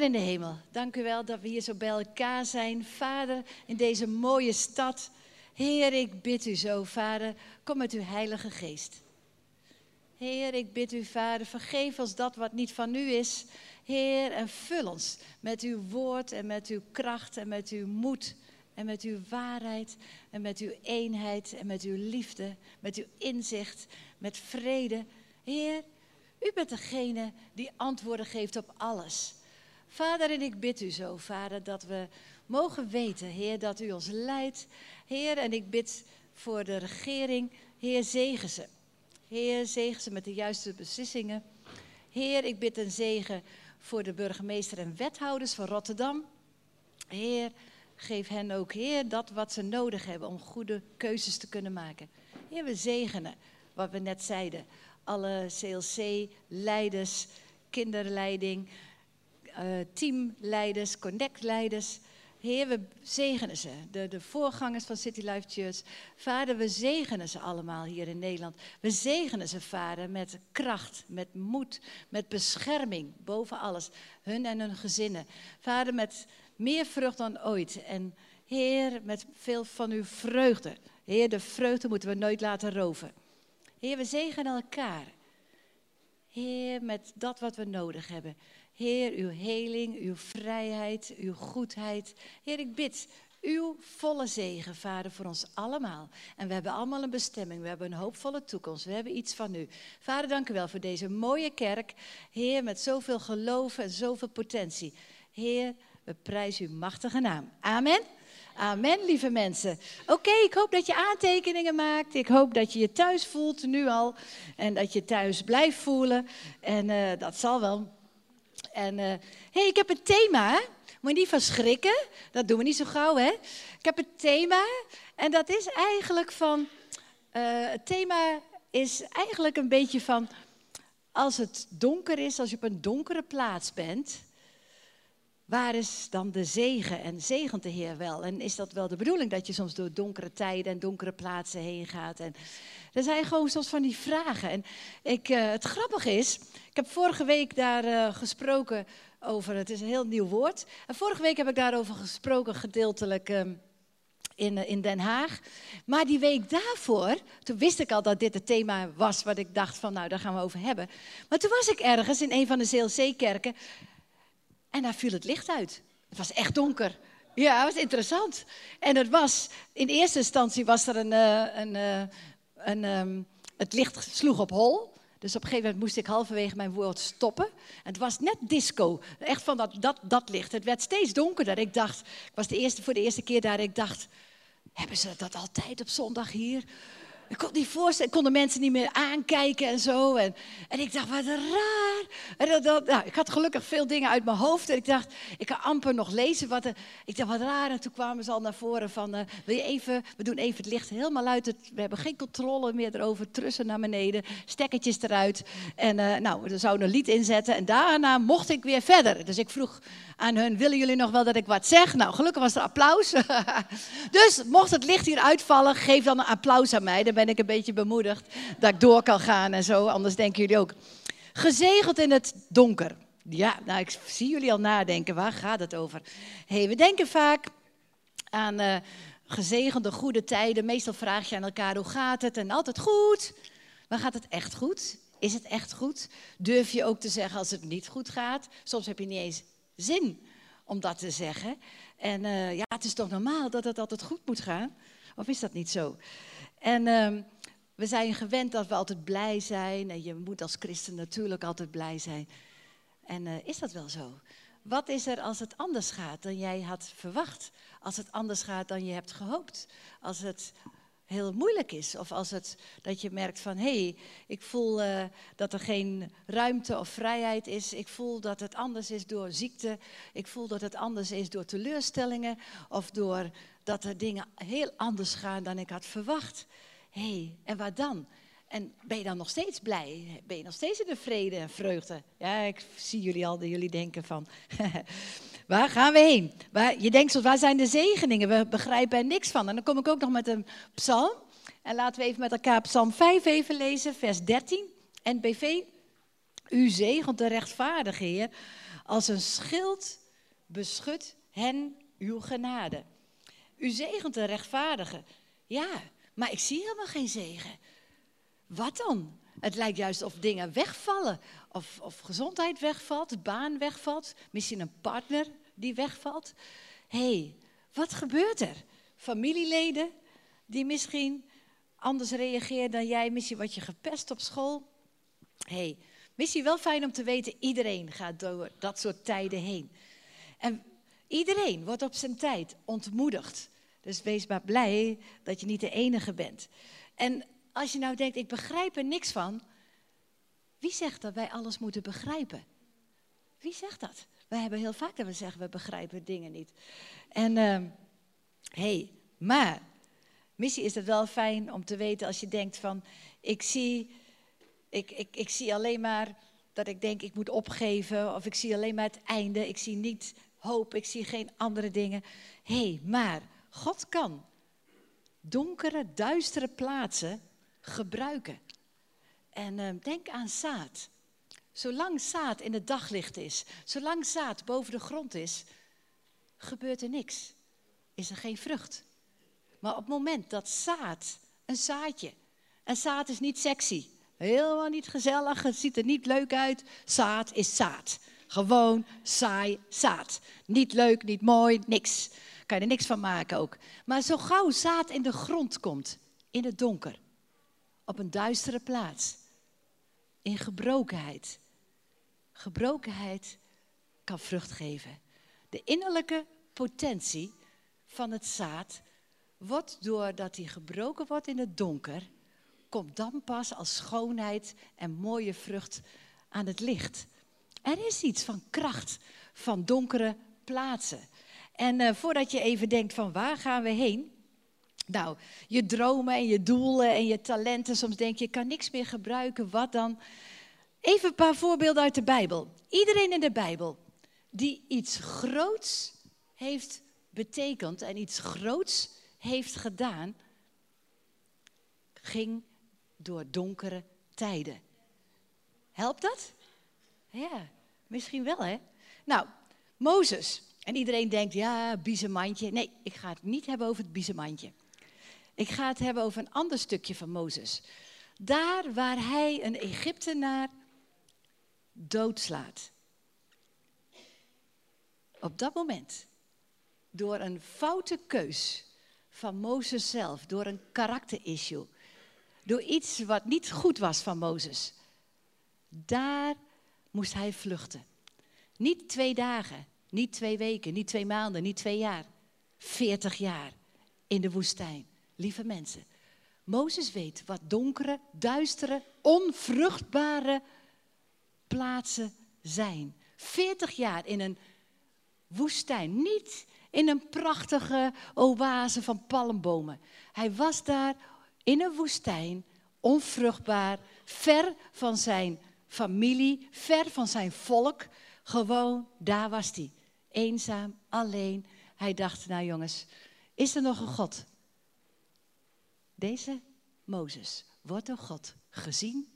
In de hemel, dank u wel dat we hier zo bij elkaar zijn. Vader, in deze mooie stad. Heer, ik bid u zo, Vader, kom met uw Heilige Geest. Heer, ik bid u, Vader, vergeef ons dat wat niet van u is. Heer, en vul ons met uw woord en met uw kracht en met uw moed en met uw waarheid en met uw eenheid en met uw liefde, met uw inzicht, met vrede. Heer, u bent degene die antwoorden geeft op alles. Vader, en ik bid u zo, Vader, dat we mogen weten, Heer, dat u ons leidt. Heer, en ik bid voor de regering, Heer, zegen ze. Heer, zegen ze met de juiste beslissingen. Heer, ik bid een zegen voor de burgemeester en wethouders van Rotterdam. Heer, geef hen ook, Heer, dat wat ze nodig hebben om goede keuzes te kunnen maken. Heer, we zegenen wat we net zeiden. Alle CLC-leiders, kinderleiding, teamleiders, connectleiders. Heer, we zegenen ze. De, de voorgangers van City Life Church. Vader, we zegenen ze allemaal hier in Nederland. We zegenen ze, vader, met kracht, met moed, met bescherming boven alles. Hun en hun gezinnen. Vader, met meer vrucht dan ooit. En Heer, met veel van uw vreugde. Heer, de vreugde moeten we nooit laten roven. Heer, we zegenen elkaar. Heer, met dat wat we nodig hebben. Heer, uw heling, uw vrijheid, uw goedheid. Heer, ik bid uw volle zegen, Vader, voor ons allemaal. En we hebben allemaal een bestemming, we hebben een hoopvolle toekomst, we hebben iets van u. Vader, dank u wel voor deze mooie kerk. Heer, met zoveel geloof en zoveel potentie. Heer, we prijzen uw machtige naam. Amen. Amen, lieve mensen. Oké, ik hoop dat je aantekeningen maakt. Ik hoop dat je je thuis voelt nu al. En dat je thuis blijft voelen. En uh, dat zal wel. En hé, hey, ik heb een thema. Moet je niet van schrikken. Dat doen we niet zo gauw, hè? Ik heb een thema. En dat is eigenlijk van. Uh, het thema is eigenlijk een beetje van. Als het donker is, als je op een donkere plaats bent. Waar is dan de zegen en zegent de Heer wel? En is dat wel de bedoeling dat je soms door donkere tijden en donkere plaatsen heen gaat? En er zijn gewoon soms van die vragen. En ik, uh, het grappige is, ik heb vorige week daar uh, gesproken over, het is een heel nieuw woord. En vorige week heb ik daarover gesproken gedeeltelijk uh, in, in Den Haag. Maar die week daarvoor, toen wist ik al dat dit het thema was wat ik dacht van nou, daar gaan we over hebben. Maar toen was ik ergens in een van de CLC-kerken en daar viel het licht uit. Het was echt donker. Ja, het was interessant. En het was, in eerste instantie was er een, uh, een, uh, een um, het licht sloeg op hol. Dus op een gegeven moment moest ik halverwege mijn woord stoppen. En het was net disco. Echt van dat, dat, dat licht. Het werd steeds donkerder. Ik dacht, ik was de eerste, voor de eerste keer daar. Ik dacht, hebben ze dat altijd op zondag hier? Ik kon niet voorstellen, kon de mensen niet meer aankijken en zo. En, en ik dacht, wat raar. En dat, nou, ik had gelukkig veel dingen uit mijn hoofd. En ik dacht, ik kan amper nog lezen. Wat, ik dacht, wat raar. En toen kwamen ze al naar voren van, uh, wil je even, we doen even het licht helemaal uit. Het, we hebben geen controle meer erover. Trussen naar beneden, stekkertjes eruit. En uh, nou, we zouden een lied inzetten. En daarna mocht ik weer verder. Dus ik vroeg aan hun, willen jullie nog wel dat ik wat zeg? Nou, gelukkig was er applaus. dus mocht het licht hier uitvallen, geef dan een applaus aan mij. Dan ben ik een beetje bemoedigd dat ik door kan gaan en zo. Anders denken jullie ook. Gezegeld in het donker. Ja, nou, ik zie jullie al nadenken. Waar gaat het over? hey, we denken vaak aan uh, gezegende goede tijden. Meestal vraag je aan elkaar, hoe gaat het? En altijd goed. Maar gaat het echt goed? Is het echt goed? Durf je ook te zeggen als het niet goed gaat? Soms heb je niet eens zin om dat te zeggen. En uh, ja, het is toch normaal dat het altijd goed moet gaan? Of is dat niet zo? En uh, we zijn gewend dat we altijd blij zijn. En je moet als christen natuurlijk altijd blij zijn. En uh, is dat wel zo? Wat is er als het anders gaat dan jij had verwacht? Als het anders gaat dan je hebt gehoopt? Als het heel moeilijk is. Of als het, dat je merkt van, hé, hey, ik voel uh, dat er geen ruimte of vrijheid is. Ik voel dat het anders is door ziekte. Ik voel dat het anders is door teleurstellingen. Of door dat er dingen heel anders gaan dan ik had verwacht. Hé, hey, en wat dan? En ben je dan nog steeds blij? Ben je nog steeds in de vrede en vreugde? Ja, ik zie jullie al, jullie denken van... Waar gaan we heen? Waar, je denkt waar zijn de zegeningen? We begrijpen er niks van. En dan kom ik ook nog met een psalm. En laten we even met elkaar psalm 5 even lezen, vers 13. NBV. U zegent de rechtvaardige Heer Als een schild beschut hen uw genade. U zegent de rechtvaardige. Ja, maar ik zie helemaal geen zegen. Wat dan? Het lijkt juist of dingen wegvallen. Of, of gezondheid wegvalt, baan wegvalt. Misschien een partner die wegvalt. Hé, hey, wat gebeurt er? Familieleden die misschien anders reageren dan jij. Misschien word je gepest op school. Hé, hey, misschien wel fijn om te weten, iedereen gaat door dat soort tijden heen. En iedereen wordt op zijn tijd ontmoedigd. Dus wees maar blij dat je niet de enige bent. En als je nou denkt, ik begrijp er niks van. Wie zegt dat wij alles moeten begrijpen? Wie zegt dat? Wij hebben heel vaak dat we zeggen, we begrijpen dingen niet. En hé, uh, hey, maar missie is het wel fijn om te weten als je denkt van, ik zie, ik, ik, ik zie alleen maar dat ik denk ik moet opgeven. Of ik zie alleen maar het einde. Ik zie niet hoop, ik zie geen andere dingen. Hé, hey, maar God kan donkere, duistere plaatsen gebruiken. En uh, denk aan zaad. Zolang zaad in het daglicht is, zolang zaad boven de grond is, gebeurt er niks. Is er geen vrucht. Maar op het moment dat zaad, een zaadje, en zaad is niet sexy, helemaal niet gezellig, het ziet er niet leuk uit, zaad is zaad. Gewoon saai zaad. Niet leuk, niet mooi, niks. Kan je er niks van maken ook. Maar zo gauw zaad in de grond komt, in het donker, op een duistere plaats, in gebrokenheid. Gebrokenheid kan vrucht geven. De innerlijke potentie van het zaad wordt doordat hij gebroken wordt in het donker, komt dan pas als schoonheid en mooie vrucht aan het licht. Er is iets van kracht van donkere plaatsen. En uh, voordat je even denkt van waar gaan we heen? Nou, je dromen en je doelen en je talenten, soms denk je, ik kan niks meer gebruiken, wat dan? Even een paar voorbeelden uit de Bijbel. Iedereen in de Bijbel die iets groots heeft betekend en iets groots heeft gedaan, ging door donkere tijden. Helpt dat? Ja, misschien wel hè. Nou, Mozes. En iedereen denkt, ja, biezenmandje. Nee, ik ga het niet hebben over het biezenmandje. Ik ga het hebben over een ander stukje van Mozes. Daar waar hij een Egyptenaar doodslaat. Op dat moment, door een foute keus van Mozes zelf, door een karakterissue, door iets wat niet goed was van Mozes, daar moest hij vluchten. Niet twee dagen, niet twee weken, niet twee maanden, niet twee jaar. Veertig jaar in de woestijn. Lieve mensen, Mozes weet wat donkere, duistere, onvruchtbare plaatsen zijn. Veertig jaar in een woestijn, niet in een prachtige oase van palmbomen. Hij was daar in een woestijn, onvruchtbaar, ver van zijn familie, ver van zijn volk. Gewoon, daar was hij. Eenzaam, alleen. Hij dacht, nou jongens, is er nog een God? Deze Mozes wordt door God gezien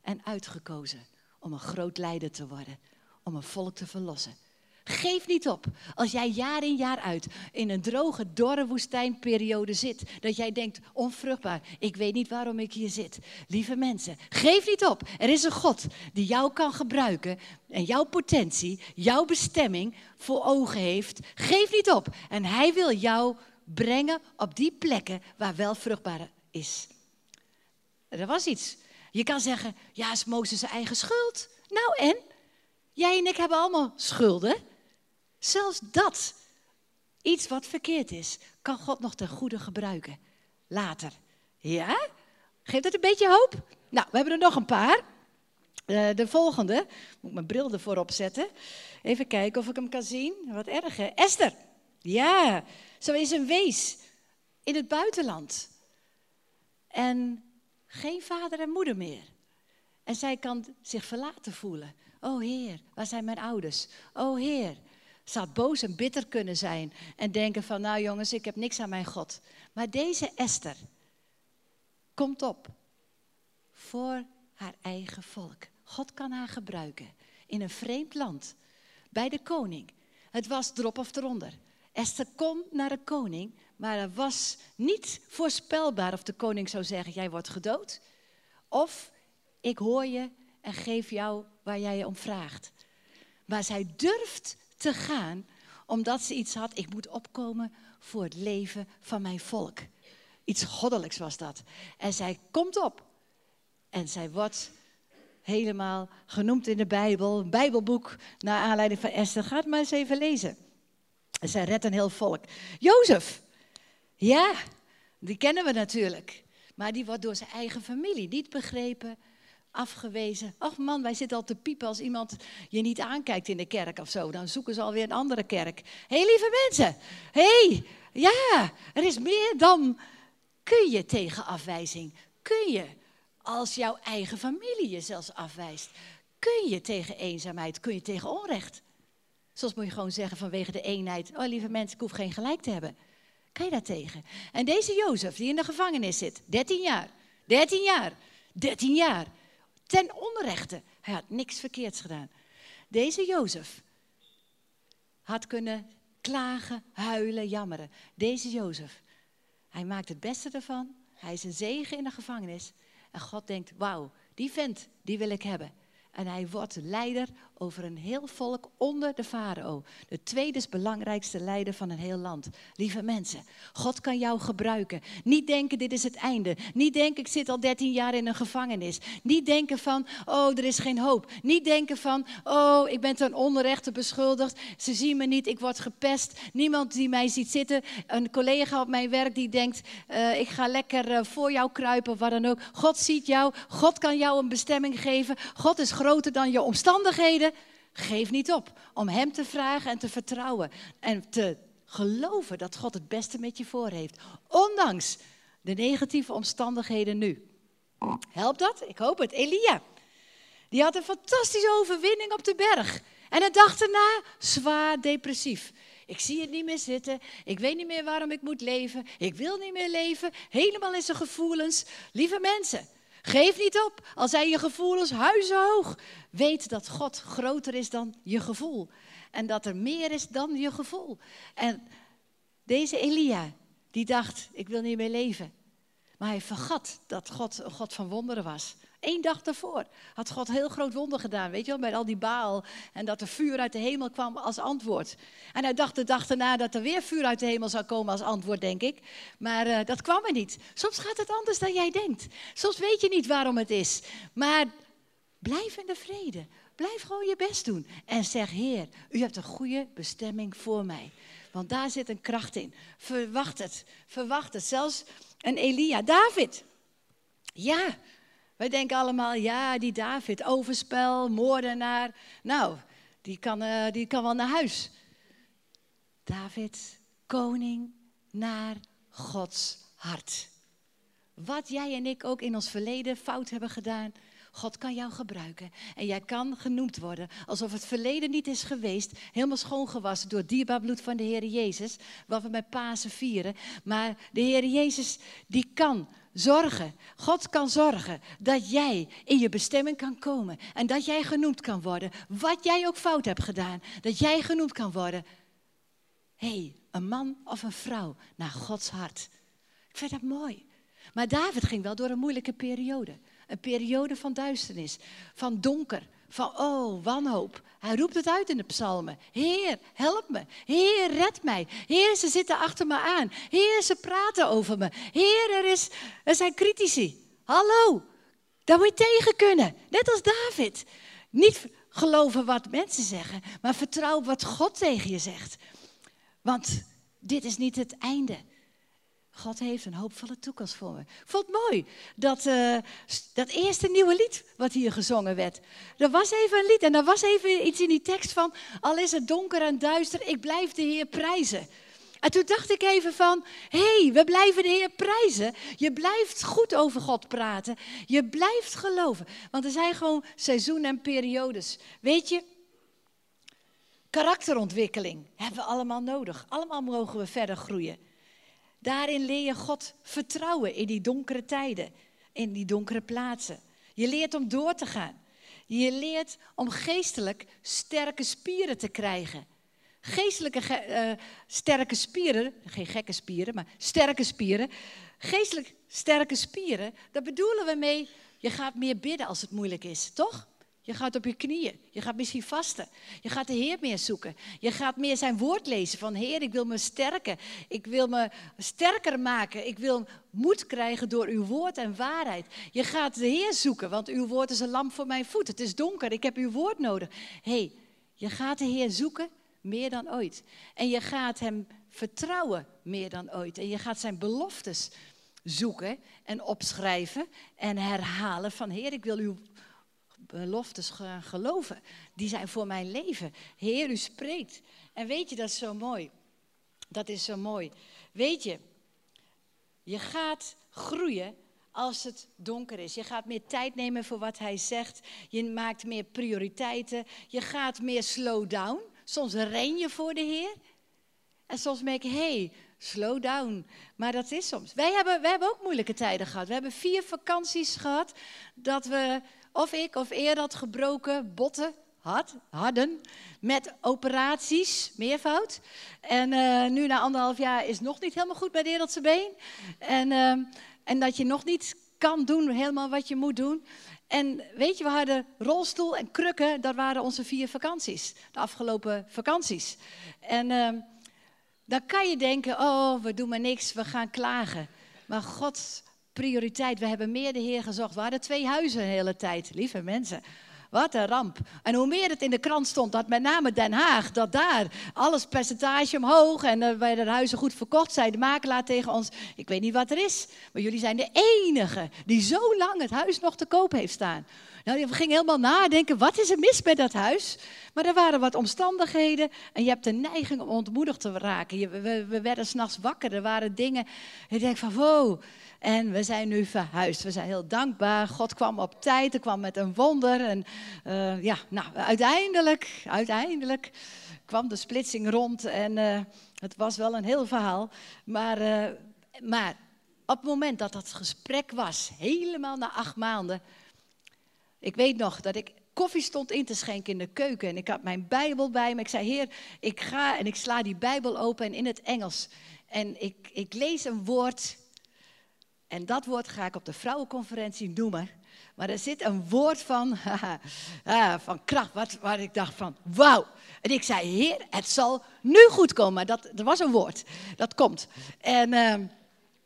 en uitgekozen om een groot leider te worden, om een volk te verlossen. Geef niet op als jij jaar in jaar uit in een droge, dorre woestijnperiode zit. Dat jij denkt, onvruchtbaar, ik weet niet waarom ik hier zit. Lieve mensen, geef niet op. Er is een God die jou kan gebruiken en jouw potentie, jouw bestemming voor ogen heeft. Geef niet op. En hij wil jou brengen op die plekken waar wel vruchtbaar is. Er was iets. Je kan zeggen, ja, is Mozes zijn eigen schuld? Nou en? Jij en ik hebben allemaal schulden. Zelfs dat, iets wat verkeerd is, kan God nog ten goede gebruiken. Later. Ja? Geeft dat een beetje hoop? Nou, we hebben er nog een paar. Uh, de volgende, moet ik mijn bril ervoor opzetten. Even kijken of ik hem kan zien. Wat erg? Esther. Ja, zo is een wees in het buitenland. En geen vader en moeder meer. En zij kan zich verlaten voelen. Oh Heer, waar zijn mijn ouders? Oh Heer, ze had boos en bitter kunnen zijn en denken van, nou jongens, ik heb niks aan mijn God. Maar deze Esther komt op voor haar eigen volk. God kan haar gebruiken in een vreemd land bij de koning. Het was drop of eronder. Esther komt naar de koning, maar het was niet voorspelbaar of de koning zou zeggen: Jij wordt gedood. Of ik hoor je en geef jou waar jij je om vraagt. Maar zij durft te gaan omdat ze iets had: Ik moet opkomen voor het leven van mijn volk. Iets goddelijks was dat. En zij komt op. En zij wordt helemaal genoemd in de Bijbel, een Bijbelboek naar aanleiding van Esther. Ga het maar eens even lezen. En zij redt een heel volk. Jozef, ja, die kennen we natuurlijk. Maar die wordt door zijn eigen familie niet begrepen, afgewezen. Och man, wij zitten al te piepen als iemand je niet aankijkt in de kerk of zo. Dan zoeken ze alweer een andere kerk. Hé, hey, lieve mensen. Hé, hey, ja, er is meer dan... Kun je tegen afwijzing? Kun je als jouw eigen familie je zelfs afwijst? Kun je tegen eenzaamheid? Kun je tegen onrecht? Soms moet je gewoon zeggen vanwege de eenheid: Oh lieve mensen, ik hoef geen gelijk te hebben. Kan je daar tegen? En deze Jozef, die in de gevangenis zit, 13 jaar, 13 jaar, 13 jaar, ten onrechte. Hij had niks verkeerds gedaan. Deze Jozef had kunnen klagen, huilen, jammeren. Deze Jozef, hij maakt het beste ervan. Hij is een zegen in de gevangenis. En God denkt, wauw, die vent, die wil ik hebben. En hij wordt leider over een heel volk onder de farao. De tweede belangrijkste leider van een heel land. Lieve mensen, God kan jou gebruiken. Niet denken dit is het einde. Niet denken ik zit al 13 jaar in een gevangenis. Niet denken van oh er is geen hoop. Niet denken van oh ik ben ten onrechte beschuldigd. Ze zien me niet, ik word gepest. Niemand die mij ziet zitten. Een collega op mijn werk die denkt uh, ik ga lekker uh, voor jou kruipen, wat dan ook. God ziet jou. God kan jou een bestemming geven. God is groter dan je omstandigheden. Geef niet op om Hem te vragen en te vertrouwen. En te geloven dat God het beste met je voor heeft. Ondanks de negatieve omstandigheden nu. Helpt dat? Ik hoop het. Elia. Die had een fantastische overwinning op de berg. En de dag daarna zwaar depressief. Ik zie het niet meer zitten. Ik weet niet meer waarom ik moet leven. Ik wil niet meer leven. Helemaal in zijn gevoelens. Lieve mensen, Geef niet op. Al zijn je gevoelens huizenhoog. Weet dat God groter is dan je gevoel. En dat er meer is dan je gevoel. En deze Elia, die dacht, ik wil niet meer leven. Maar hij vergat dat God een God van wonderen was. Eén dag daarvoor had God heel groot wonder gedaan. Weet je wel, bij al die baal. En dat er vuur uit de hemel kwam als antwoord. En hij dacht de dag daarna dat er weer vuur uit de hemel zou komen als antwoord, denk ik. Maar uh, dat kwam er niet. Soms gaat het anders dan jij denkt. Soms weet je niet waarom het is. Maar blijf in de vrede. Blijf gewoon je best doen. En zeg, Heer, u hebt een goede bestemming voor mij. Want daar zit een kracht in. Verwacht het. Verwacht het. Zelfs een Elia. David. Ja, wij denken allemaal, ja, die David, overspel, moordenaar. Nou, die kan, uh, die kan wel naar huis. David, koning naar Gods hart. Wat jij en ik ook in ons verleden fout hebben gedaan, God kan jou gebruiken. En jij kan genoemd worden alsof het verleden niet is geweest. Helemaal schoongewassen door het dierbaar bloed van de Heer Jezus. Wat we met Pasen vieren. Maar de Heer Jezus, die kan zorgen. God kan zorgen dat jij in je bestemming kan komen. En dat jij genoemd kan worden. Wat jij ook fout hebt gedaan. Dat jij genoemd kan worden. Hé, hey, een man of een vrouw naar Gods hart. Ik vind dat mooi. Maar David ging wel door een moeilijke periode. Een periode van duisternis, van donker, van oh, wanhoop. Hij roept het uit in de psalmen. Heer, help me. Heer, red mij. Heer, ze zitten achter me aan. Heer, ze praten over me. Heer, er, is, er zijn critici. Hallo, daar moet je tegen kunnen. Net als David. Niet geloven wat mensen zeggen, maar vertrouw wat God tegen je zegt. Want dit is niet het einde. God heeft een hoopvolle toekomst voor me. Ik vond het mooi dat, uh, dat eerste nieuwe lied wat hier gezongen werd. Er was even een lied en er was even iets in die tekst van... al is het donker en duister, ik blijf de Heer prijzen. En toen dacht ik even van, hé, hey, we blijven de Heer prijzen. Je blijft goed over God praten. Je blijft geloven. Want er zijn gewoon seizoenen en periodes. Weet je, karakterontwikkeling hebben we allemaal nodig. Allemaal mogen we verder groeien. Daarin leer je God vertrouwen in die donkere tijden, in die donkere plaatsen. Je leert om door te gaan. Je leert om geestelijk sterke spieren te krijgen. Geestelijke uh, sterke spieren, geen gekke spieren, maar sterke spieren. Geestelijk sterke spieren, daar bedoelen we mee, je gaat meer bidden als het moeilijk is, toch? Je gaat op je knieën. Je gaat misschien vasten. Je gaat de Heer meer zoeken. Je gaat meer zijn woord lezen van Heer, ik wil me sterken. Ik wil me sterker maken. Ik wil moed krijgen door uw woord en waarheid. Je gaat de Heer zoeken, want uw woord is een lamp voor mijn voet. Het is donker, ik heb uw woord nodig. hey, je gaat de Heer zoeken meer dan ooit. En je gaat hem vertrouwen meer dan ooit. En je gaat zijn beloftes zoeken en opschrijven en herhalen van Heer, ik wil uw beloftes geloven. Die zijn voor mijn leven. Heer, u spreekt. En weet je, dat is zo mooi. Dat is zo mooi. Weet je, je gaat groeien als het donker is. Je gaat meer tijd nemen voor wat hij zegt. Je maakt meer prioriteiten. Je gaat meer slow down. Soms ren je voor de Heer. En soms merk je, hey, slow down. Maar dat is soms. Wij hebben, wij hebben ook moeilijke tijden gehad. We hebben vier vakanties gehad dat we of ik of eer had gebroken botten had, hadden met operaties, meervoud. En uh, nu na anderhalf jaar is nog niet helemaal goed bij de wereldse been. En, uh, en dat je nog niet kan doen helemaal wat je moet doen. En weet je, we hadden rolstoel en krukken, dat waren onze vier vakanties. De afgelopen vakanties. En uh, dan kan je denken, oh, we doen maar niks, we gaan klagen. Maar God prioriteit. We hebben meer de Heer gezocht. We hadden twee huizen de hele tijd, lieve mensen. Wat een ramp. En hoe meer het in de krant stond, dat met name Den Haag, dat daar alles percentage omhoog en uh, wij de huizen goed verkocht, zei de makelaar tegen ons: Ik weet niet wat er is, maar jullie zijn de enige die zo lang het huis nog te koop heeft staan. Nou, we gingen helemaal nadenken: wat is er mis met dat huis? Maar er waren wat omstandigheden en je hebt de neiging om ontmoedigd te raken. Je, we, we werden s'nachts wakker, er waren dingen. En je denkt van: wow. En we zijn nu verhuisd. We zijn heel dankbaar. God kwam op tijd, hij kwam met een wonder. En uh, ja, nou, uiteindelijk, uiteindelijk kwam de splitsing rond. En uh, het was wel een heel verhaal. Maar, uh, maar op het moment dat dat gesprek was, helemaal na acht maanden. Ik weet nog dat ik koffie stond in te schenken in de keuken. En ik had mijn Bijbel bij me. Ik zei, Heer, ik ga en ik sla die Bijbel open en in het Engels. En ik, ik lees een woord en dat woord ga ik op de vrouwenconferentie noemen. Maar er zit een woord van, van kracht, wat, waar ik dacht van, wauw. En ik zei, heer, het zal nu goed komen. Dat, er was een woord, dat komt. En, uh,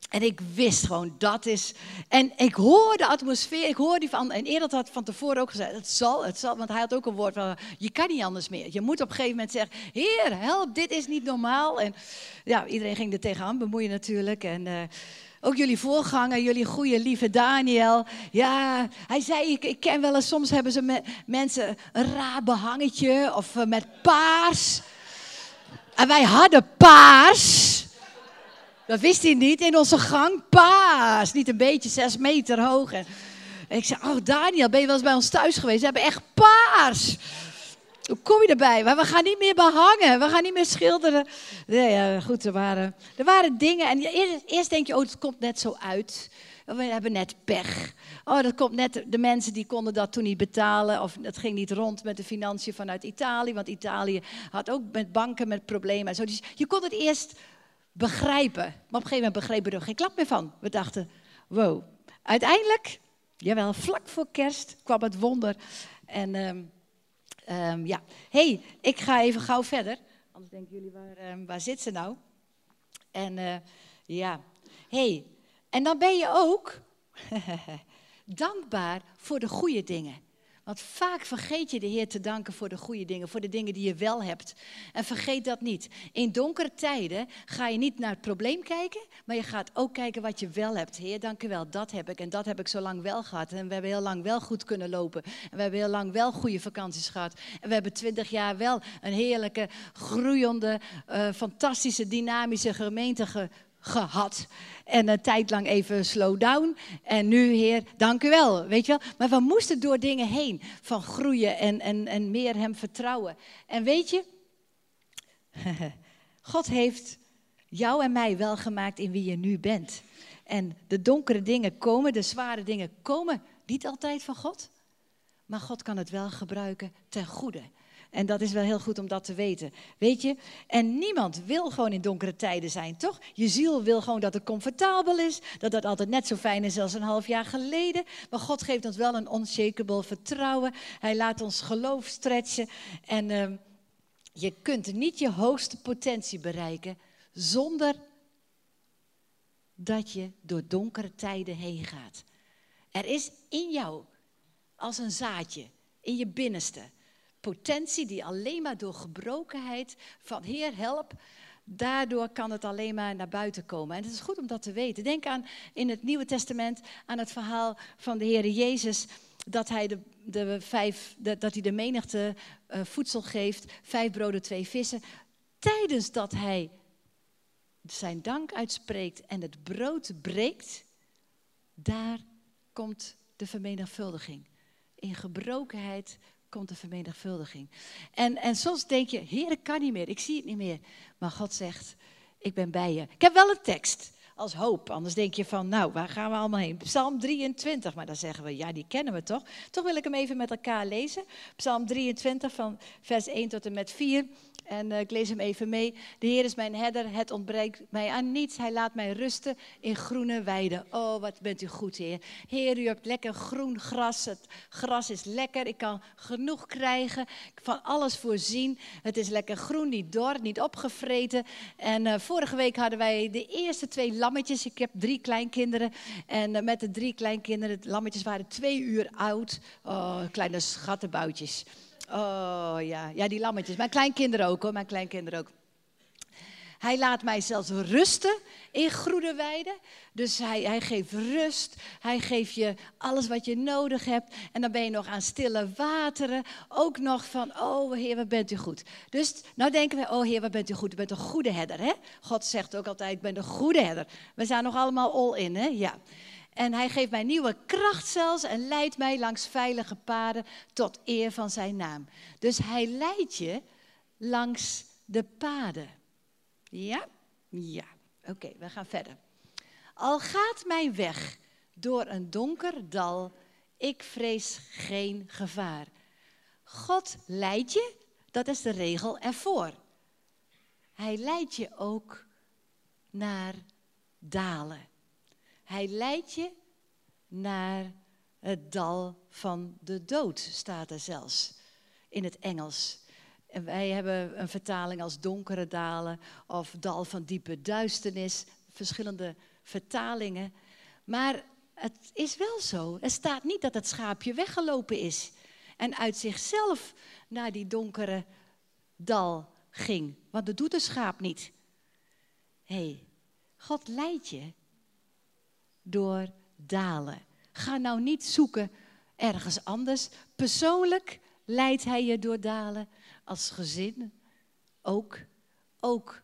en ik wist gewoon, dat is... En ik hoor de atmosfeer, ik hoor die van... En eerder had van tevoren ook gezegd, het zal, het zal. Want hij had ook een woord van, je kan niet anders meer. Je moet op een gegeven moment zeggen, heer, help, dit is niet normaal. En ja, iedereen ging er tegenaan bemoeien natuurlijk. En... Uh, ook jullie voorganger, jullie goede lieve Daniel. Ja, hij zei, ik, ik ken wel eens, soms hebben ze mensen een raar behangetje of uh, met paars. En wij hadden paars. Dat wist hij niet in onze gang. Paars, niet een beetje zes meter hoog. En, ik zei, oh Daniel, ben je wel eens bij ons thuis geweest? Ze hebben echt paars. Hoe kom je erbij? Maar we gaan niet meer behangen. We gaan niet meer schilderen. Nee, ja, goed, er waren, er waren dingen. En eerst, denk je, oh, het komt net zo uit. We hebben net pech. Oh, dat komt net, de mensen die konden dat toen niet betalen. Of het ging niet rond met de financiën vanuit Italië. Want Italië had ook met banken met problemen. Zo. Dus je kon het eerst begrijpen. Maar op een gegeven moment begrepen we er geen klap meer van. We dachten, wow. Uiteindelijk, jawel, vlak voor kerst kwam het wonder. En... Ehm, Um, ja, hey, ik ga even gauw verder. Anders denken jullie, waar, um, waar zit ze nou? En uh, ja, hey, en dan ben je ook dankbaar voor de goede dingen. Want vaak vergeet je de Heer te danken voor de goede dingen, voor de dingen die je wel hebt. En vergeet dat niet. In donkere tijden ga je niet naar het probleem kijken, maar je gaat ook kijken wat je wel hebt. Heer, dank u wel, dat heb ik en dat heb ik zo lang wel gehad. En we hebben heel lang wel goed kunnen lopen. En we hebben heel lang wel goede vakanties gehad. En we hebben twintig jaar wel een heerlijke, groeiende, uh, fantastische, dynamische gemeente ge gehad. En een tijd lang even slow down. En nu, Heer, dank u wel. Weet je wel? Maar we moesten door dingen heen van groeien en, en, en meer Hem vertrouwen. En weet je, God heeft jou en mij wel gemaakt in wie je nu bent. En de donkere dingen komen, de zware dingen komen niet altijd van God. Maar God kan het wel gebruiken ten goede. En dat is wel heel goed om dat te weten. Weet je? En niemand wil gewoon in donkere tijden zijn, toch? Je ziel wil gewoon dat het comfortabel is. Dat het altijd net zo fijn is als een half jaar geleden. Maar God geeft ons wel een unshakable vertrouwen. Hij laat ons geloof stretchen. En uh, je kunt niet je hoogste potentie bereiken zonder dat je door donkere tijden heen gaat. Er is in jou als een zaadje, in je binnenste, potentie die alleen maar door gebrokenheid van Heer help, daardoor kan het alleen maar naar buiten komen. En het is goed om dat te weten. Denk aan in het Nieuwe Testament aan het verhaal van de Heer Jezus dat hij de, de vijf, dat hij de menigte uh, voedsel geeft, vijf broden, twee vissen. Tijdens dat hij zijn dank uitspreekt en het brood breekt, daar komt de vermenigvuldiging. In gebrokenheid komt de vermenigvuldiging. En, en soms denk je, Heer, ik kan niet meer, ik zie het niet meer. Maar God zegt, ik ben bij je. Ik heb wel een tekst als hoop. Anders denk je van, nou, waar gaan we allemaal heen? Psalm 23, maar dan zeggen we, ja, die kennen we toch? Toch wil ik hem even met elkaar lezen. Psalm 23 van vers 1 tot en met 4. En uh, ik lees hem even mee. De Heer is mijn herder, het ontbreekt mij aan niets. Hij laat mij rusten in groene weiden. Oh, wat bent u goed, Heer. Heer, u hebt lekker groen gras. Het gras is lekker. Ik kan genoeg krijgen. Van alles voorzien. Het is lekker groen, niet dor, niet opgevreten. En uh, vorige week hadden wij de eerste twee lammetjes. Ik heb drie kleinkinderen. En uh, met de drie kleinkinderen, de lammetjes waren twee uur oud. Oh, kleine schattenboutjes. Oh ja, ja die lammetjes. Mijn kleinkinderen ook hoor, mijn kleinkinderen ook. Hij laat mij zelfs rusten in groene weiden. Dus hij, hij geeft rust. Hij geeft je alles wat je nodig hebt. En dan ben je nog aan stille wateren. Ook nog van, oh Heer, wat bent u goed. Dus nou denken we, oh Heer, wat bent u goed. U bent een goede herder, hè? God zegt ook altijd, ik ben een goede herder. We zijn nog allemaal all in, hè? Ja. En hij geeft mij nieuwe kracht zelfs en leidt mij langs veilige paden tot eer van zijn naam. Dus hij leidt je langs de paden. Ja? Ja. Oké, we gaan verder. Al gaat mijn weg door een donker dal, ik vrees geen gevaar. God leidt je, dat is de regel ervoor. Hij leidt je ook naar dalen. Hij leidt je naar het dal van de dood, staat er zelfs in het Engels. En wij hebben een vertaling als donkere dalen of dal van diepe duisternis, verschillende vertalingen. Maar het is wel zo. Er staat niet dat het schaapje weggelopen is en uit zichzelf naar die donkere dal ging. Want dat doet een schaap niet. Hé, hey, God leidt je door dalen. Ga nou niet zoeken ergens anders. Persoonlijk leidt hij je door dalen. Als gezin ook. Ook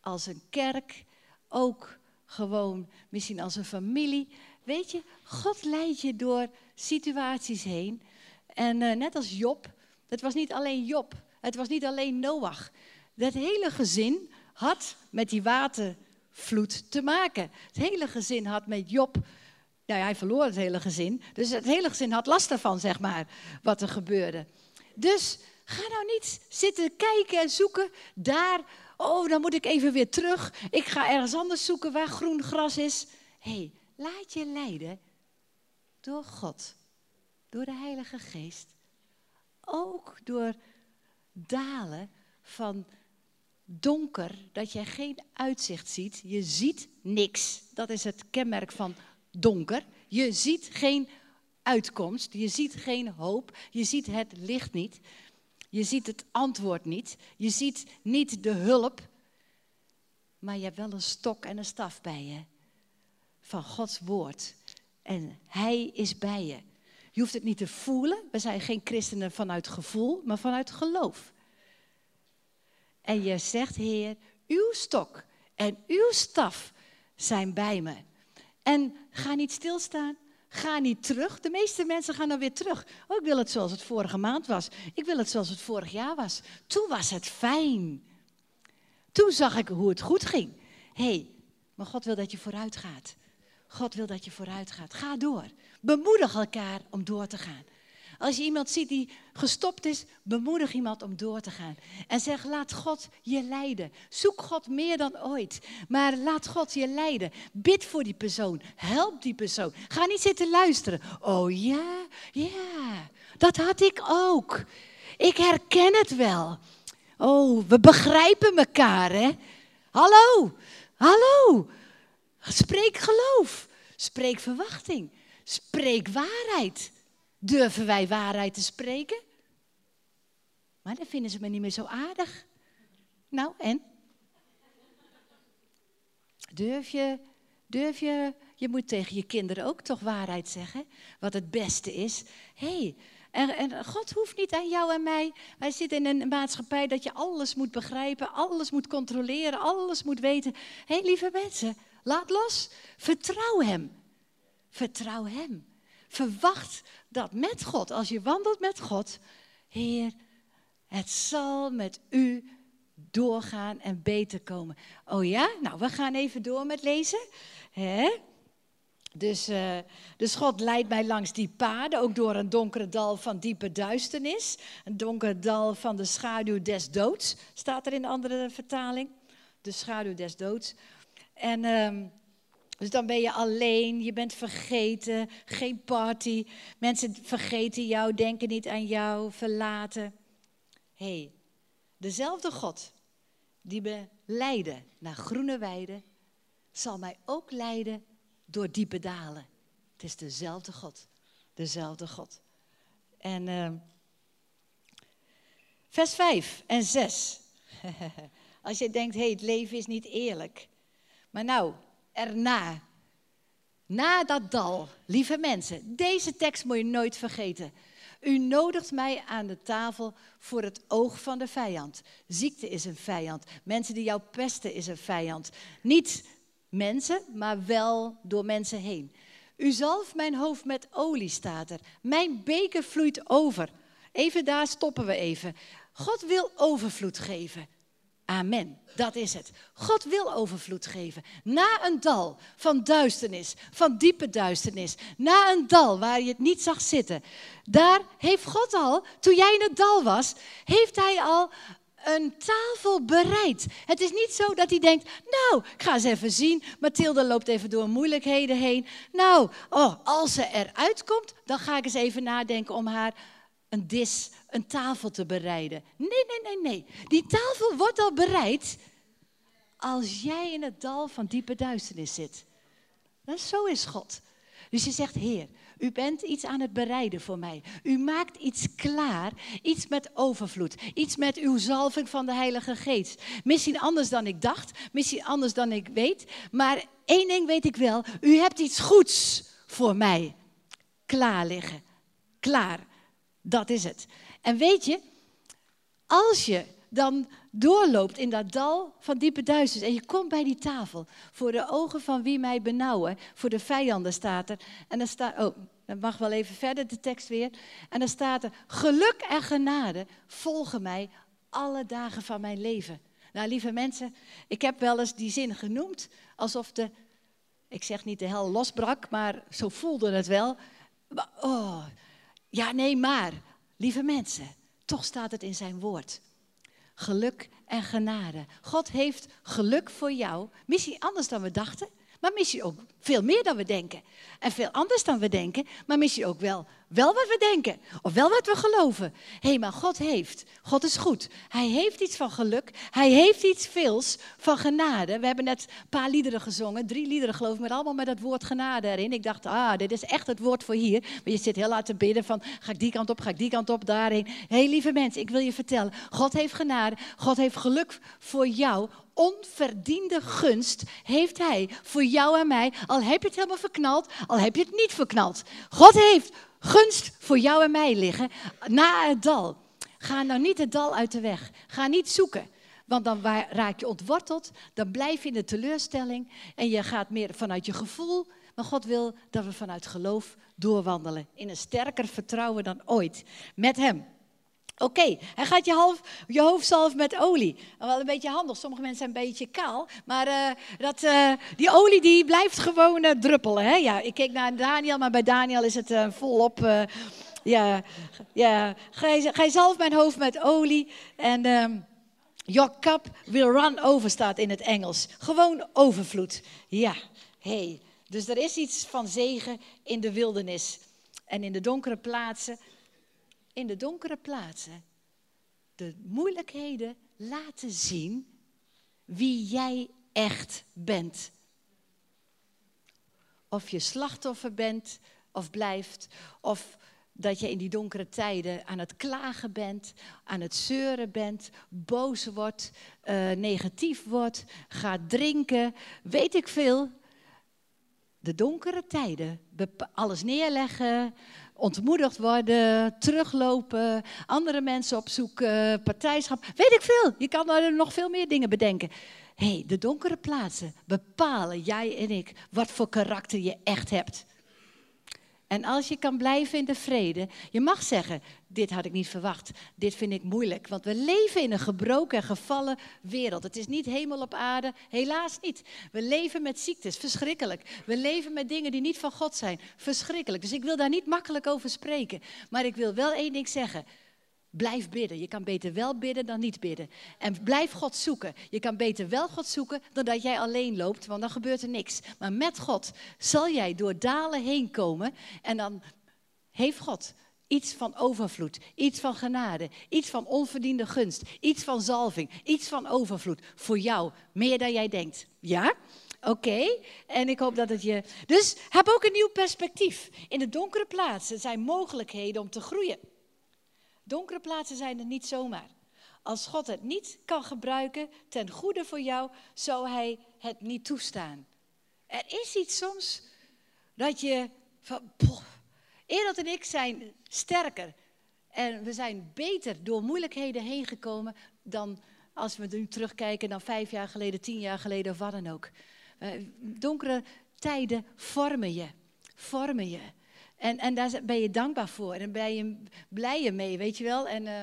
als een kerk. Ook gewoon misschien als een familie. Weet je, God leidt je door situaties heen. En uh, net als Job, het was niet alleen Job. Het was niet alleen Noach. Dat hele gezin had met die water vloed te maken. Het hele gezin had met Job, nou ja, hij verloor het hele gezin. Dus het hele gezin had last ervan, zeg maar, wat er gebeurde. Dus ga nou niet zitten kijken en zoeken daar. Oh, dan moet ik even weer terug. Ik ga ergens anders zoeken waar groen gras is. Hé, hey, laat je leiden door God, door de Heilige Geest. Ook door dalen van donker, dat je geen uitzicht ziet. Je ziet niks. Dat is het kenmerk van donker. Je ziet geen uitkomst. Je ziet geen hoop. Je ziet het licht niet. Je ziet het antwoord niet. Je ziet niet de hulp. Maar je hebt wel een stok en een staf bij je. Van Gods woord. En Hij is bij je. Je hoeft het niet te voelen. We zijn geen christenen vanuit gevoel, maar vanuit geloof en je zegt, Heer, uw stok en uw staf zijn bij me. En ga niet stilstaan. Ga niet terug. De meeste mensen gaan dan weer terug. Oh, ik wil het zoals het vorige maand was. Ik wil het zoals het vorig jaar was. Toen was het fijn. Toen zag ik hoe het goed ging. Hé, hey, maar God wil dat je vooruit gaat. God wil dat je vooruit gaat. Ga door. Bemoedig elkaar om door te gaan. Als je iemand ziet die gestopt is, bemoedig iemand om door te gaan. En zeg, laat God je leiden. Zoek God meer dan ooit. Maar laat God je leiden. Bid voor die persoon. Help die persoon. Ga niet zitten luisteren. Oh ja, ja, dat had ik ook. Ik herken het wel. Oh, we begrijpen elkaar, hè? Hallo, hallo. Spreek geloof. Spreek verwachting. Spreek waarheid. Durven wij waarheid te spreken? Maar dan vinden ze me niet meer zo aardig. Nou, en? Durf je, durf je, je moet tegen je kinderen ook toch waarheid zeggen, wat het beste is. Hey, en, en, God hoeft niet aan jou en mij. Wij zitten in een maatschappij dat je alles moet begrijpen, alles moet controleren, alles moet weten. Hé, hey, lieve mensen, laat los. Vertrouw Hem. Vertrouw Hem. Verwacht dat met God, als je wandelt met God, Heer, het zal met u doorgaan en beter komen. Oh ja? Nou, we gaan even door met lezen. Hè? Dus, uh, dus God leidt mij langs die paden, ook door een donkere dal van diepe duisternis. Een donker dal van de schaduw des doods, staat er in de andere vertaling. De schaduw des doods. En uh, dus dan ben je alleen, je bent vergeten, geen party. Mensen vergeten jou, denken niet aan jou, verlaten. Hé, hey, dezelfde God die me leidde naar groene weiden, zal mij ook leiden door diepe dalen. Het is dezelfde God, dezelfde God. En uh, vers 5 en 6. Als je denkt, hé, hey, het leven is niet eerlijk. Maar nou, erna. Na dat dal, lieve mensen, deze tekst moet je nooit vergeten. U nodigt mij aan de tafel voor het oog van de vijand. Ziekte is een vijand. Mensen die jou pesten is een vijand. Niet mensen, maar wel door mensen heen. U zalft mijn hoofd met olie, staat er. Mijn beker vloeit over. Even daar stoppen we even. God wil overvloed geven. Amen. Dat is het. God wil overvloed geven. Na een dal van duisternis, van diepe duisternis, na een dal waar je het niet zag zitten, daar heeft God al, toen jij in het dal was, heeft Hij al een tafel bereid. Het is niet zo dat hij denkt, nou, ik ga eens even zien. Mathilde loopt even door moeilijkheden heen. Nou, oh, als ze eruit komt, dan ga ik eens even nadenken om haar een dis, een tafel te bereiden. Nee, nee, nee, nee. Die tafel wordt al bereid als jij in het dal van diepe duisternis zit. Zo is God. Dus je zegt, Heer, u bent iets aan het bereiden voor mij. U maakt iets klaar, iets met overvloed, iets met uw zalving van de Heilige Geest. Misschien anders dan ik dacht, misschien anders dan ik weet, maar één ding weet ik wel, u hebt iets goeds voor mij klaar liggen. Klaar, dat is het. En weet je, als je dan doorloopt in dat dal van diepe duisternis en je komt bij die tafel, voor de ogen van wie mij benauwen, voor de vijanden staat er. En dan staat, oh, dat mag wel even verder de tekst weer. En dan staat er, geluk en genade volgen mij alle dagen van mijn leven. Nou, lieve mensen, ik heb wel eens die zin genoemd alsof de, ik zeg niet de hel losbrak, maar zo voelde het wel. Oh, ja, nee, maar, lieve mensen, toch staat het in zijn woord geluk en genade. God heeft geluk voor jou, misschien anders dan we dachten, maar misschien ook veel meer dan we denken. En veel anders dan we denken, maar misschien ook wel, wel wat we denken. Of wel wat we geloven. Hé, hey, maar God heeft. God is goed. Hij heeft iets van geluk. Hij heeft iets veels van genade. We hebben net een paar liederen gezongen. Drie liederen geloof ik, met allemaal met het woord genade erin. Ik dacht, ah, dit is echt het woord voor hier. Maar je zit heel laat te bidden van, ga ik die kant op, ga ik die kant op, daarheen. Hé, hey, lieve mensen, ik wil je vertellen. God heeft genade. God heeft geluk voor jou onverdiende gunst heeft Hij voor jou en mij, al heb je het helemaal verknald, al heb je het niet verknald. God heeft gunst voor jou en mij liggen na het dal. Ga nou niet het dal uit de weg. Ga niet zoeken. Want dan raak je ontworteld, dan blijf je in de teleurstelling en je gaat meer vanuit je gevoel. Maar God wil dat we vanuit geloof doorwandelen. In een sterker vertrouwen dan ooit met Hem. Oké, hij gaat je, half, je hoofd zalven met olie. Wel een beetje handig, sommige mensen zijn een beetje kaal. Maar uh, dat, uh, die olie die blijft gewoon uh, druppelen. Hè? Ja, ik keek naar Daniel, maar bij Daniel is het volop Ja, ja. Gij, gij mijn hoofd met olie en um, your cup will run over staat in het Engels. Gewoon overvloed. Ja, hey. Dus er is iets van zegen in de wildernis en in de donkere plaatsen. In de donkere plaatsen de moeilijkheden laten zien wie jij echt bent. Of je slachtoffer bent of blijft, of dat je in die donkere tijden aan het klagen bent, aan het zeuren bent, boos wordt, uh, negatief wordt, gaat drinken, weet ik veel. De donkere tijden, alles neerleggen, ontmoedigd worden, teruglopen, andere mensen opzoeken, partijschap, weet ik veel. Je kan er nog veel meer dingen bedenken. hey, de donkere plaatsen bepalen, jij en ik, wat voor karakter je echt hebt. En als je kan blijven in de vrede, je mag zeggen, dit had ik niet verwacht, dit vind ik moeilijk. Want we leven in een gebroken en gevallen wereld. Het is niet hemel op aarde, helaas niet. We leven met ziektes, verschrikkelijk. We leven met dingen die niet van God zijn, verschrikkelijk. Dus ik wil daar niet makkelijk over spreken. Maar ik wil wel één ding zeggen. Blijf bidden. Je kan beter wel bidden dan niet bidden. En blijf God zoeken. Je kan beter wel God zoeken dan dat jij alleen loopt, want dan gebeurt er niks. Maar met God zal jij door dalen heen komen en dan heeft God iets van overvloed, iets van genade, iets van onverdiende gunst, iets van zalving, iets van overvloed voor jou, meer dan jij denkt. Ja? Oké, en ik hoop dat het je. Dus heb ook een nieuw perspectief. In de donkere plaatsen zijn mogelijkheden om te groeien. Donkere plaatsen zijn er niet zomaar. Als God het niet kan gebruiken ten goede voor jou, zou Hij het niet toestaan. Er is iets soms dat je van, Erod en ik zijn sterker en we zijn beter door moeilijkheden heen gekomen dan als we nu terugkijken dan vijf jaar geleden, tien jaar geleden of wat dan ook. Uh, donkere tijden vormen je, vormen je. En, en daar ben je dankbaar voor en ben je blij mee, weet je wel. En, uh,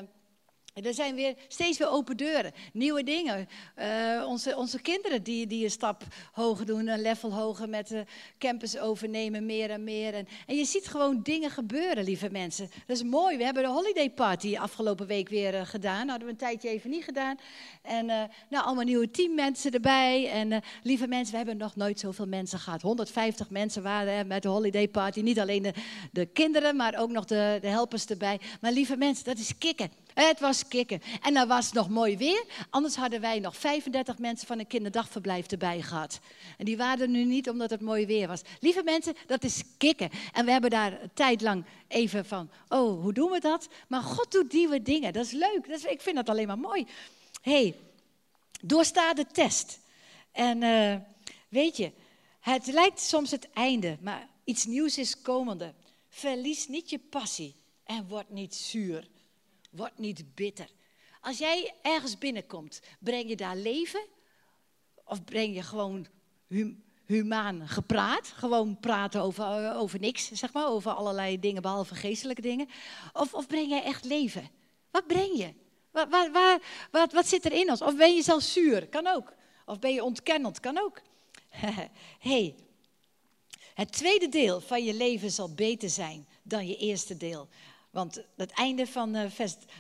er zijn weer steeds weer open deuren, nieuwe dingen. Uh, onze, onze kinderen die, die een stap hoger doen, een level hoger met de campus overnemen, meer en meer. En, en je ziet gewoon dingen gebeuren, lieve mensen. Dat is mooi. We hebben de holiday party afgelopen week weer uh, gedaan. Hadden we een tijdje even niet gedaan. En uh, nou, allemaal nieuwe teammensen erbij. En lieve mensen, we hebben nog nooit zoveel mensen gehad. 150 mensen waren met de holiday party. Niet alleen de, de kinderen, maar ook nog de, de helpers erbij. Maar lieve mensen, dat is kicken. Het was kicken. En dan was het nog mooi weer. Anders hadden wij nog 35 mensen van een kinderdagverblijf erbij gehad. En die waren er nu niet omdat het mooi weer was. Lieve mensen, dat is kicken. En we hebben daar een tijd lang even van, oh, hoe doen we dat? Maar God doet nieuwe dingen. Dat is leuk. Dat is, ik vind dat alleen maar mooi. hey, doorsta de test. En uh, weet je, het lijkt soms het einde, maar iets nieuws is komende. Verlies niet je passie en word niet zuur. Word niet bitter. Als jij ergens binnenkomt, breng je daar leven? Of breng je gewoon hum, humaan gepraat? Gewoon praten over, eh, over niks, zeg maar, over allerlei dingen behalve geestelijke dingen? Of, of breng jij echt leven? Wat breng je? Wat, waar, wat, wat zit er in? Of ben je zelf zuur? Kan ook. Of ben je ontkennend? Kan ook. hey, het tweede deel van je leven zal beter zijn dan je eerste deel. Want het einde van, uh,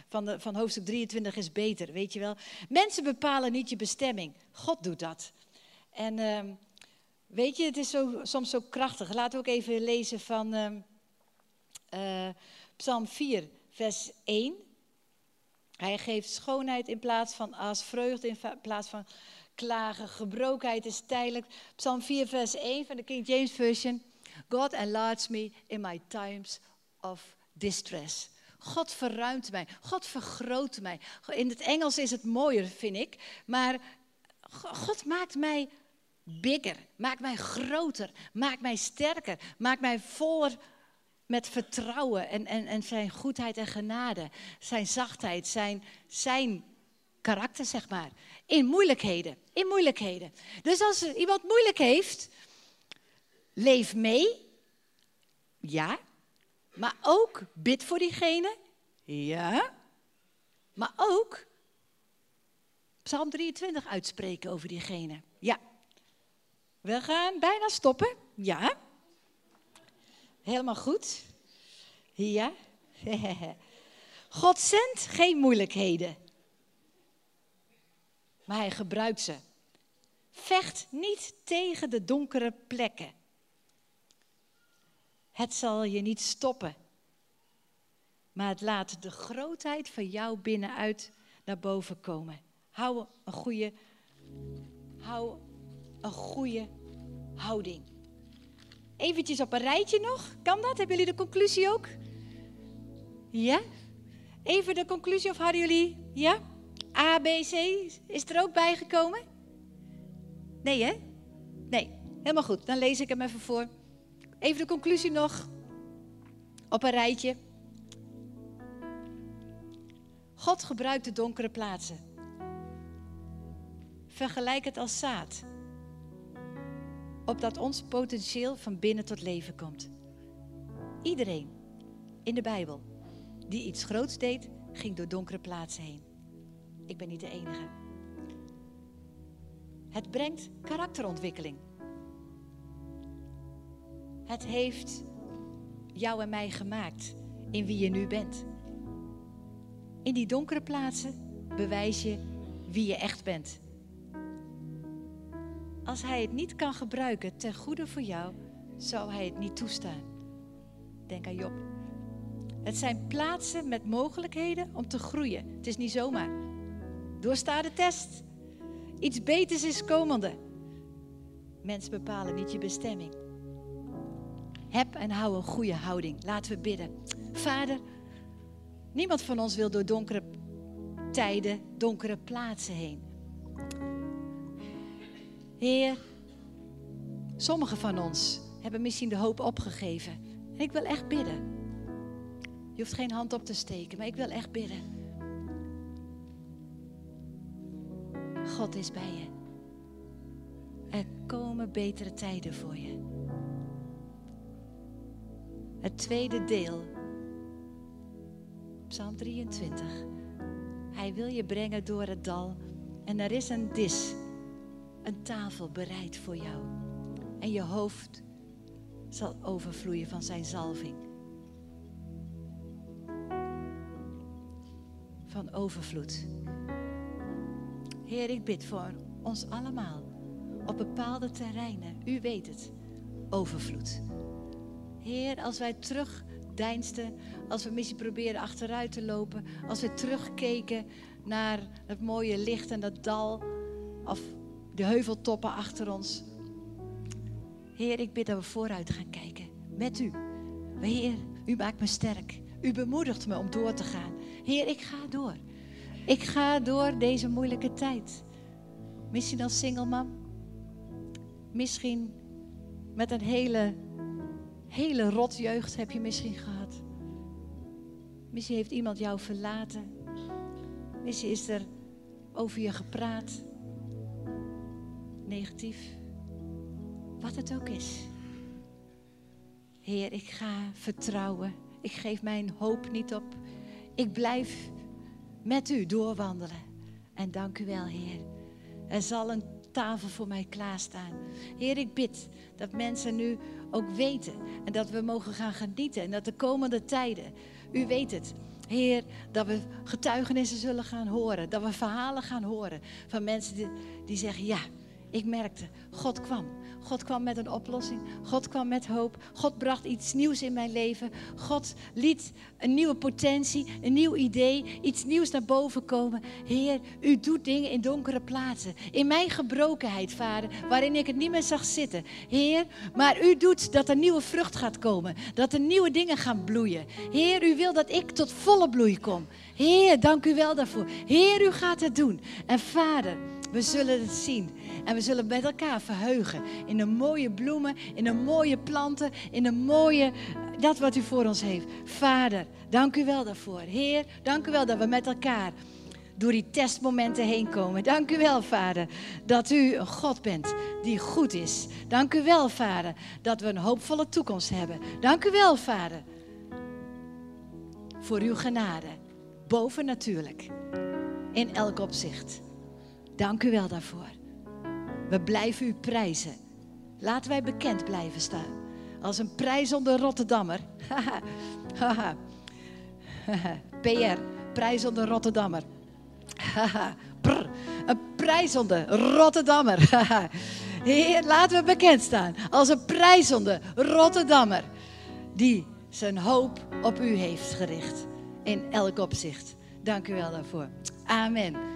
van, de, van hoofdstuk 23 is beter, weet je wel. Mensen bepalen niet je bestemming. God doet dat. En uh, weet je, het is zo, soms zo krachtig. Laten we ook even lezen van uh, Psalm 4, vers 1. Hij geeft schoonheid in plaats van as, vreugde in plaats van klagen. Gebrokenheid is tijdelijk. Psalm 4, vers 1 van de King James Version. God enlarge me in my times of distress. God verruimt mij. God vergroot mij. In het Engels is het mooier, vind ik. Maar God maakt mij bigger. Maakt mij groter. Maakt mij sterker. Maakt mij voller met vertrouwen en, en, en zijn goedheid en genade. Zijn zachtheid, zijn, zijn karakter, zeg maar. In moeilijkheden. In moeilijkheden. Dus als iemand moeilijk heeft, leef mee. Ja, maar ook bid voor diegene. Ja. Maar ook Psalm 23 uitspreken over diegene. Ja. We gaan bijna stoppen. Ja. Helemaal goed. Ja. God zendt geen moeilijkheden, maar hij gebruikt ze. Vecht niet tegen de donkere plekken. Het zal je niet stoppen, maar het laat de grootheid van jou binnenuit naar boven komen. Hou een goede, hou een goede houding. Eventjes op een rijtje nog. Kan dat? Hebben jullie de conclusie ook? Ja? Even de conclusie of hadden jullie? Ja? A, B, C is er ook bijgekomen? Nee, hè? Nee, helemaal goed. Dan lees ik hem even voor. Even de conclusie nog. Op een rijtje. God gebruikt de donkere plaatsen. Vergelijk het als zaad. Opdat ons potentieel van binnen tot leven komt. Iedereen in de Bijbel die iets groots deed, ging door donkere plaatsen heen. Ik ben niet de enige. Het brengt karakterontwikkeling. Het heeft jou en mij gemaakt in wie je nu bent. In die donkere plaatsen bewijs je wie je echt bent. Als hij het niet kan gebruiken ten goede voor jou, zou hij het niet toestaan. Denk aan Job. Het zijn plaatsen met mogelijkheden om te groeien. Het is niet zomaar. Doorsta de test. Iets beters is komende. Mensen bepalen niet je bestemming. Heb en hou een goede houding. Laten we bidden. Vader, niemand van ons wil door donkere tijden, donkere plaatsen heen. Heer, sommigen van ons hebben misschien de hoop opgegeven. En ik wil echt bidden. Je hoeft geen hand op te steken, maar ik wil echt bidden. God is bij je. Er komen betere tijden voor je. Het tweede deel, Psalm 23. Hij wil je brengen door het dal en er is een dis, een tafel bereid voor jou. En je hoofd zal overvloeien van zijn zalving. Van overvloed. Heer, ik bid voor ons allemaal op bepaalde terreinen. U weet het. Overvloed. Heer, als wij terugdeinsten, als we misschien proberen achteruit te lopen, als we terugkeken naar het mooie licht en dat dal of de heuveltoppen achter ons. Heer, ik bid dat we vooruit gaan kijken met u. Heer, u maakt me sterk. U bemoedigt me om door te gaan. Heer, ik ga door. Ik ga door deze moeilijke tijd. Misschien als single man. Misschien met een hele, hele rot jeugd heb je misschien gehad. Misschien heeft iemand jou verlaten. Misschien is er over je gepraat. Negatief. Wat het ook is. Heer, ik ga vertrouwen. Ik geef mijn hoop niet op. Ik blijf met u doorwandelen. En dank u wel, Heer. Er zal een tafel voor mij klaarstaan. Heer, ik bid dat mensen nu ook weten en dat we mogen gaan genieten en dat de komende tijden, u weet het, Heer, dat we getuigenissen zullen gaan horen, dat we verhalen gaan horen van mensen die, die zeggen, ja, ik merkte, God kwam. God kwam met een oplossing. God kwam met hoop. God bracht iets nieuws in mijn leven. God liet een nieuwe potentie, een nieuw idee, iets nieuws naar boven komen. Heer, u doet dingen in donkere plaatsen. In mijn gebrokenheid, vader, waarin ik het niet meer zag zitten. Heer, maar u doet dat er nieuwe vrucht gaat komen. Dat er nieuwe dingen gaan bloeien. Heer, u wil dat ik tot volle bloei kom. Heer, dank u wel daarvoor. Heer, u gaat het doen. En vader, we zullen het zien. En we zullen met elkaar verheugen in de mooie bloemen, in de mooie planten, in de mooie, dat wat u voor ons heeft. Vader, dank u wel daarvoor. Heer, dank u wel dat we met elkaar door die testmomenten heen komen. Dank u wel, Vader, dat u een God bent die goed is. Dank u wel, Vader, dat we een hoopvolle toekomst hebben. Dank u wel, Vader, voor uw genade. Boven natuurlijk, in elk opzicht. Dank u wel daarvoor. We blijven u prijzen. Laten wij bekend blijven staan. Als een prijs onder Rotterdammer. PR, prijzende Rotterdammer. Prr, een prijzende Rotterdammer. Heer, laten we bekend staan als een prijzende Rotterdammer. Die zijn hoop op u heeft gericht. In elk opzicht. Dank u wel daarvoor. Amen.